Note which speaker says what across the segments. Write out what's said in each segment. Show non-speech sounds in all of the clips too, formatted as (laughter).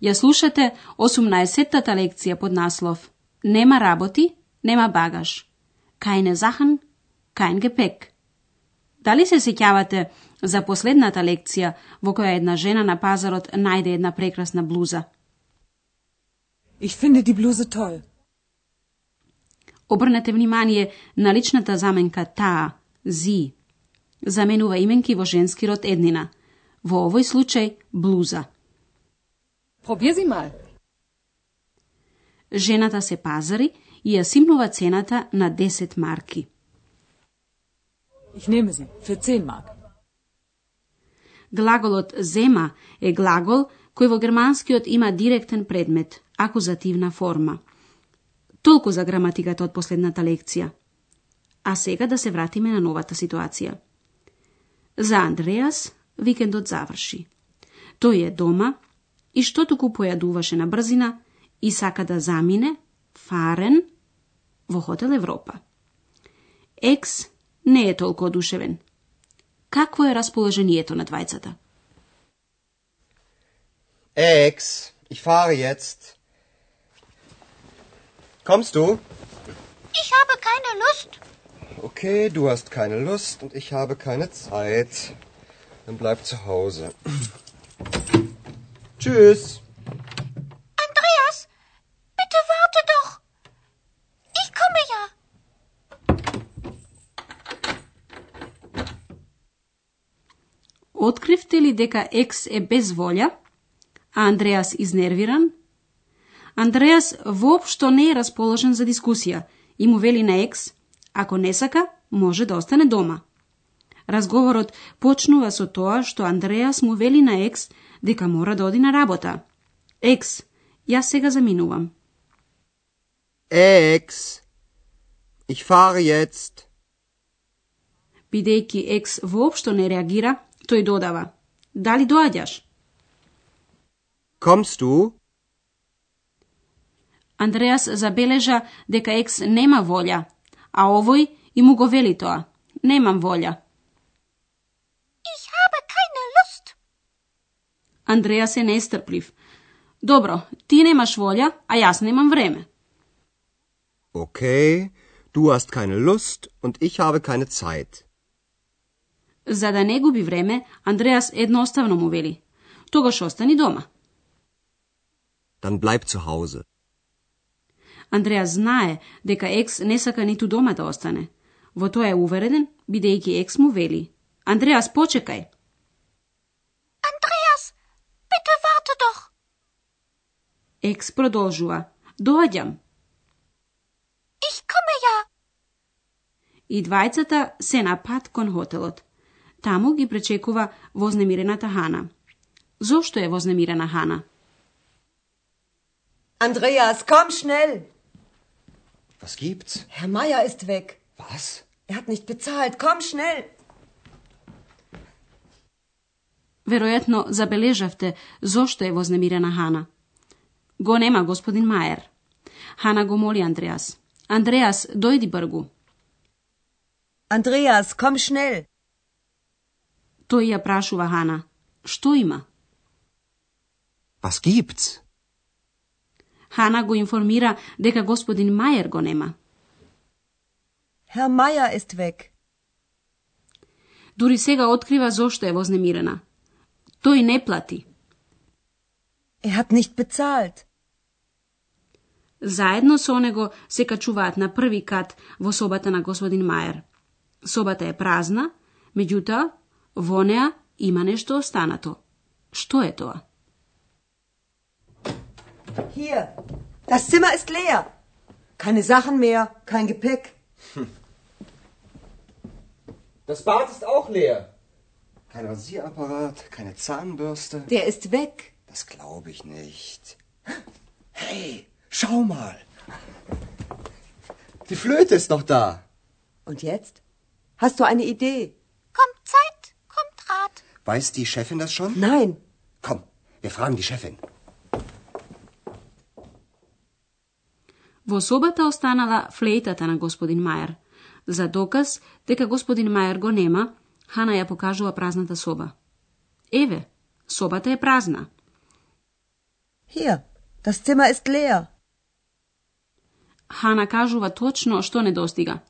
Speaker 1: Ја слушате 18-тата лекција под наслов Нема работи, нема багаж. Кајне захан, кајн гепек. Дали се сеќавате за последната лекција во која една жена на пазарот најде една прекрасна блуза?
Speaker 2: Ich finde die Bluse toll.
Speaker 1: Обрнете внимание на личната заменка таа, зи. Заменува именки во женски род еднина. Во овој случај блуза.
Speaker 2: Probier sie mal.
Speaker 1: Жената се пазари и ја симнува цената на 10 марки.
Speaker 2: Ich nehme sie. Für 10 Mark.
Speaker 1: Глаголот зема е глагол кој во германскиот има директен предмет, акузативна форма. Толку за граматиката од последната лекција. А сега да се вратиме на новата ситуација. За Андреас викендот заврши. Тој е дома и што туку појадуваше на брзина и сака да замине, фарен, во хотел Европа. Екс не е толку одушевен. Какво е расположението на двајцата?
Speaker 3: Ex, ich fahre jetzt. Kommst du?
Speaker 4: Ich habe keine Lust.
Speaker 3: Okay, du hast keine Lust und ich habe keine Zeit. Dann bleib zu Hause. Tschüss.
Speaker 4: Andreas, bitte warte doch. Ich komme ja.
Speaker 1: Откривте ли дека Екс е без волја, а Андреас изнервиран? Андреас воопшто не е расположен за дискусија и му вели на Екс, ако не сака, може да остане дома. Разговорот почнува со тоа што Андреас му вели на Екс дека мора да оди на работа. Екс, јас сега заминувам.
Speaker 3: Ex, ich fahre jetzt.
Speaker 1: Бидејќи Екс воопшто не реагира, тој додава. Дали доаѓаш?
Speaker 3: Kommst du?
Speaker 1: Андреас забележа дека Екс нема волја, а овој и му го вели тоа. Немам волја. Андреас е нестрплив. Добро, ти немаш волја, а јас немам време.
Speaker 3: Okay, du hast keine Lust und ich habe keine Zeit.
Speaker 1: За да не губи време, Андреас едноставно му вели. Тогаш остани дома.
Speaker 3: Dann bleib zu Hause.
Speaker 1: Андреас знае дека Екс не сака ниту дома да остане. Во тоа е уверен, бидејќи Екс му вели. Андреас, почекај.
Speaker 4: Andreas, bitte warte doch.
Speaker 1: Екс продолжува. Доаѓам.
Speaker 4: Ich komme ja.
Speaker 1: И двајцата се на пат кон хотелот. Таму ги пречекува вознемирената Хана. Зошто е вознемирена Хана?
Speaker 5: Andreas, komm schnell!
Speaker 3: Was gibt's?
Speaker 5: Herr Meier ist weg.
Speaker 3: Was?
Speaker 5: Er hat nicht bezahlt. Komm schnell!
Speaker 1: Веројатно забележавте зошто е вознемирена Хана. Го нема господин Маер. Хана го моли Андреас. Андреас, дојди бргу.
Speaker 5: Andreas, komm schnell!
Speaker 1: Тој ја прашува Хана. Што има?
Speaker 3: Was gibt's?
Speaker 1: Хана го информира дека господин Маер го нема.
Speaker 5: Herr Meier ist weg.
Speaker 1: Дури сега открива зошто е вознемирена. Тој не плати.
Speaker 5: Er hat nicht bezahlt.
Speaker 1: Заедно со него се качуваат на први кат во собата на господин Маер. Собата е празна, меѓутоа, во неа има нешто останато. Што е тоа?
Speaker 5: Hier, das Zimmer ist leer. Keine Sachen mehr, kein Gepäck.
Speaker 6: Das Bad ist auch leer.
Speaker 3: Kein Rasierapparat, keine Zahnbürste.
Speaker 5: Der ist weg.
Speaker 3: Das glaube ich nicht. Hey, schau mal. Die Flöte ist noch da.
Speaker 5: Und jetzt? Hast du eine Idee?
Speaker 4: Kommt Zeit, kommt Rat.
Speaker 3: Weiß die Chefin das schon?
Speaker 5: Nein.
Speaker 3: Komm, wir fragen die Chefin.
Speaker 1: Во собата останала флейтата на господин Мајер. За доказ дека господин Мајер го нема, Хана ја покажува празната соба. Еве, собата е празна.
Speaker 5: Hier, das Zimmer ist leer.
Speaker 1: Хана кажува точно што недостига.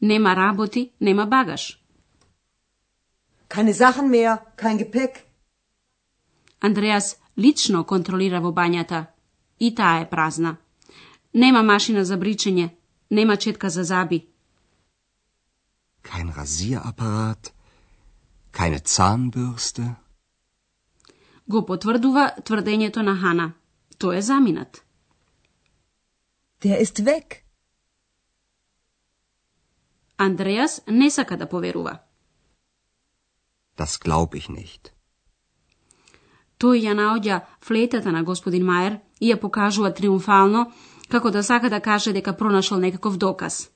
Speaker 1: Нема работи, нема багаж.
Speaker 5: Keine Sachen mehr, kein Gepäck.
Speaker 1: Андреас лично контролира во бањата. И таа е празна. Нема машина за бричење, нема четка за заби.
Speaker 7: Kein Rasierapparat, keine Zahnbürste.
Speaker 1: Го потврдува тврдењето на Хана. Тој е заминат.
Speaker 5: Der ist weg.
Speaker 1: Андреас не сака да поверува.
Speaker 7: Das glaub ich nicht.
Speaker 1: Тој ја наоѓа флейтата на господин Мајер и ја покажува триумфално, како да сака да каже дека пронашол некаков доказ.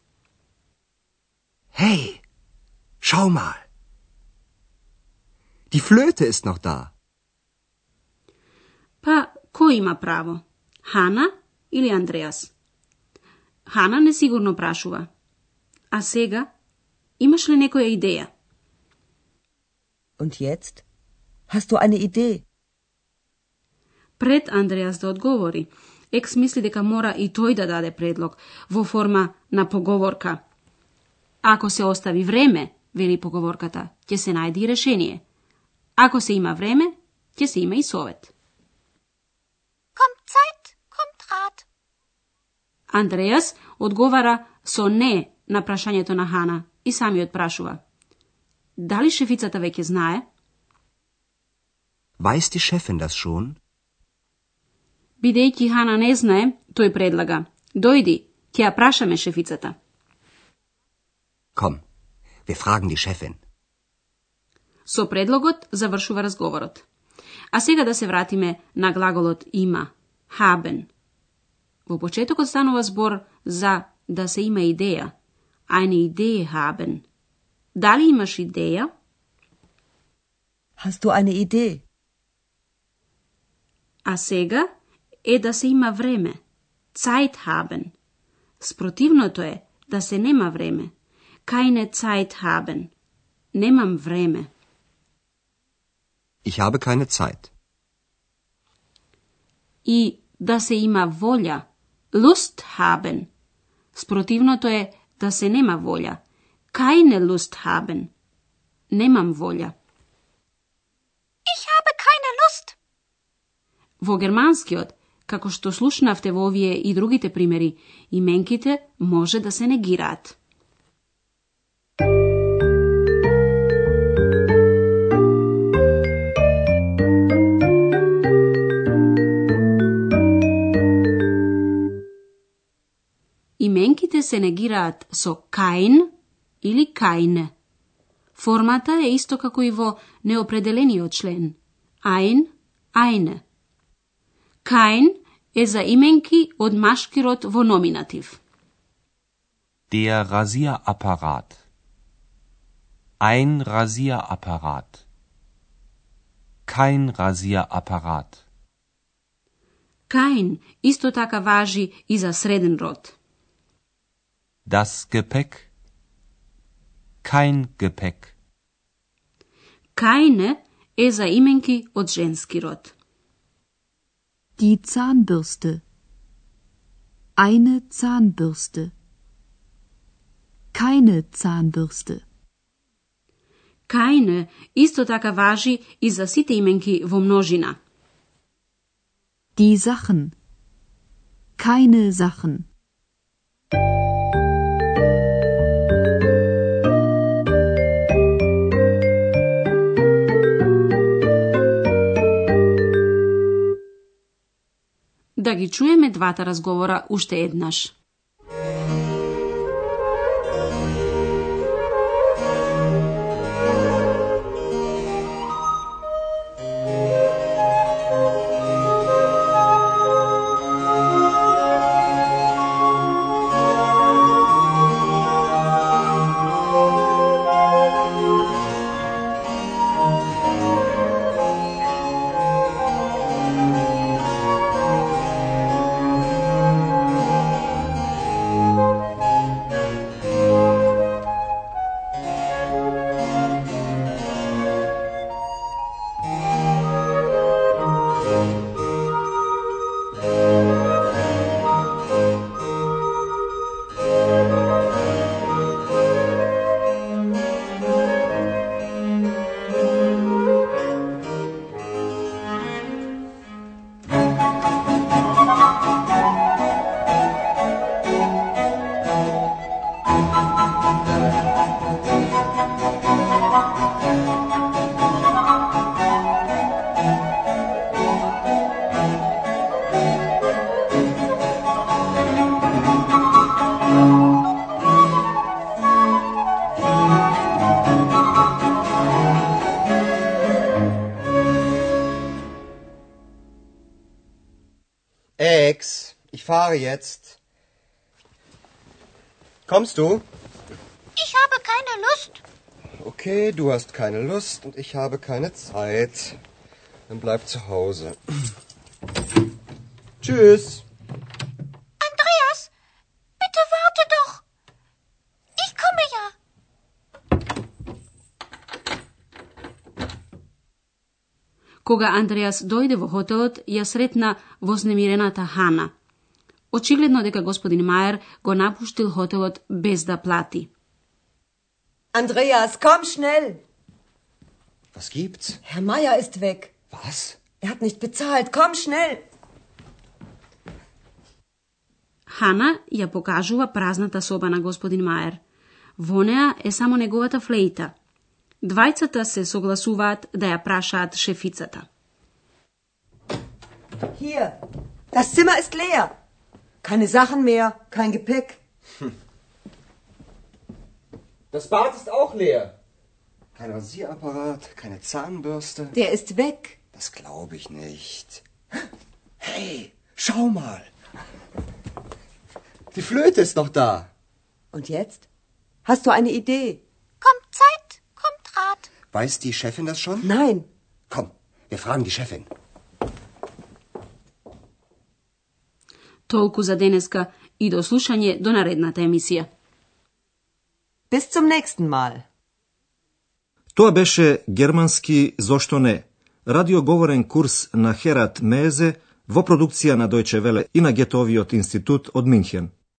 Speaker 7: Hey, schau mal. Die Flöte ist noch da.
Speaker 1: Па, кој има право? Хана или Андреас? Хана несигурно прашува. А сега, имаш ли некоја идеја?
Speaker 5: Und jetzt? Hast du eine Idee?
Speaker 1: Пред Андреас да одговори, Екс мисли дека мора и тој да даде предлог во форма на поговорка. Ако се остави време, вели поговорката, ќе се најде и решение. Ако се има време, ќе се има и совет. Андреас одговара со не на прашањето на Хана и самиот прашува. Дали шефицата веќе знае?
Speaker 7: Weiß die Chefin das schon?
Speaker 1: Бидејќи Хана не знае, тој предлага. Дојди, ќе ја прашаме шефицата.
Speaker 7: Komm, wir fragen die Chefin.
Speaker 1: Со предлогот завршува разговорот. А сега да се вратиме на глаголот има, haben. Во почетокот станува збор за да се има идеја, eine Idee haben. Дали имаш идеја?
Speaker 5: Hast du eine Idee?
Speaker 1: А сега е да се има време, Zeit haben. Спротивното е да се нема време, keine Zeit haben. Немам време.
Speaker 7: Ich habe keine Zeit.
Speaker 1: И да се има волја, Lust haben. Спротивното е да се нема волја, keine Lust haben. Немам волја.
Speaker 4: Ich habe keine Lust.
Speaker 1: Во германскиот, како што слушнавте во овие и другите примери, именките може да се негираат. Именките се негираат со kein или keine. Формата е исто како и во неопределениот член. Ein, eine. Kein е за именки од машкирот во номинатив.
Speaker 8: Der Rasierapparat. Ein Rasierapparat. Kein Rasierapparat.
Speaker 1: Kein исто така важи и за среден род.
Speaker 8: Das Gepäck. Kein Gepäck.
Speaker 1: Keine е за именки од женски род.
Speaker 9: Die Zahnbürste. Eine Zahnbürste. Keine Zahnbürste.
Speaker 1: Keine исто така важи и за сите именки во множина.
Speaker 9: Die Sachen. Keine Sachen.
Speaker 1: Да ги чуеме двата разговора уште еднаш.
Speaker 3: Ich fahre jetzt. Kommst du?
Speaker 4: Ich habe keine Lust.
Speaker 3: Okay, du hast keine Lust und ich habe keine Zeit. Dann bleib zu Hause. (clears throat) Tschüss.
Speaker 4: Andreas, bitte warte doch. Ich komme ja.
Speaker 1: Кога Андреас дојде во хотелот, ја сретна вознемирената Хана. Очигледно дека господин Мајер го напуштил хотелот без да плати.
Speaker 5: Andreas, komm schnell.
Speaker 3: Was gibt's?
Speaker 5: Herr Meier ist weg.
Speaker 3: Was?
Speaker 5: Er hat nicht bezahlt. Komm schnell.
Speaker 1: Хана ја покажува празната соба на господин Мајер. Во неа е само неговата флејта. Двајцата се согласуваат да ја прашаат шефицата.
Speaker 5: Hier. Das Zimmer ist leer. Keine Sachen mehr, kein Gepäck.
Speaker 6: Das Bad ist auch leer.
Speaker 3: Kein Rasierapparat, keine Zahnbürste.
Speaker 5: Der ist weg.
Speaker 3: Das glaube ich nicht. Hey, schau mal. Die Flöte ist noch da.
Speaker 5: Und jetzt? Hast du eine Idee?
Speaker 4: Kommt Zeit, kommt Rat.
Speaker 3: Weiß die Chefin das schon?
Speaker 5: Nein.
Speaker 3: Komm, wir fragen die Chefin.
Speaker 1: Толку за денеска и до слушање до наредната емисија.
Speaker 5: Bis zum nächsten Mal.
Speaker 10: Тоа беше германски Зошто не? Радиоговорен курс на Херат Мезе во продукција на Дојче Веле и на Гетовиот институт од Минхен.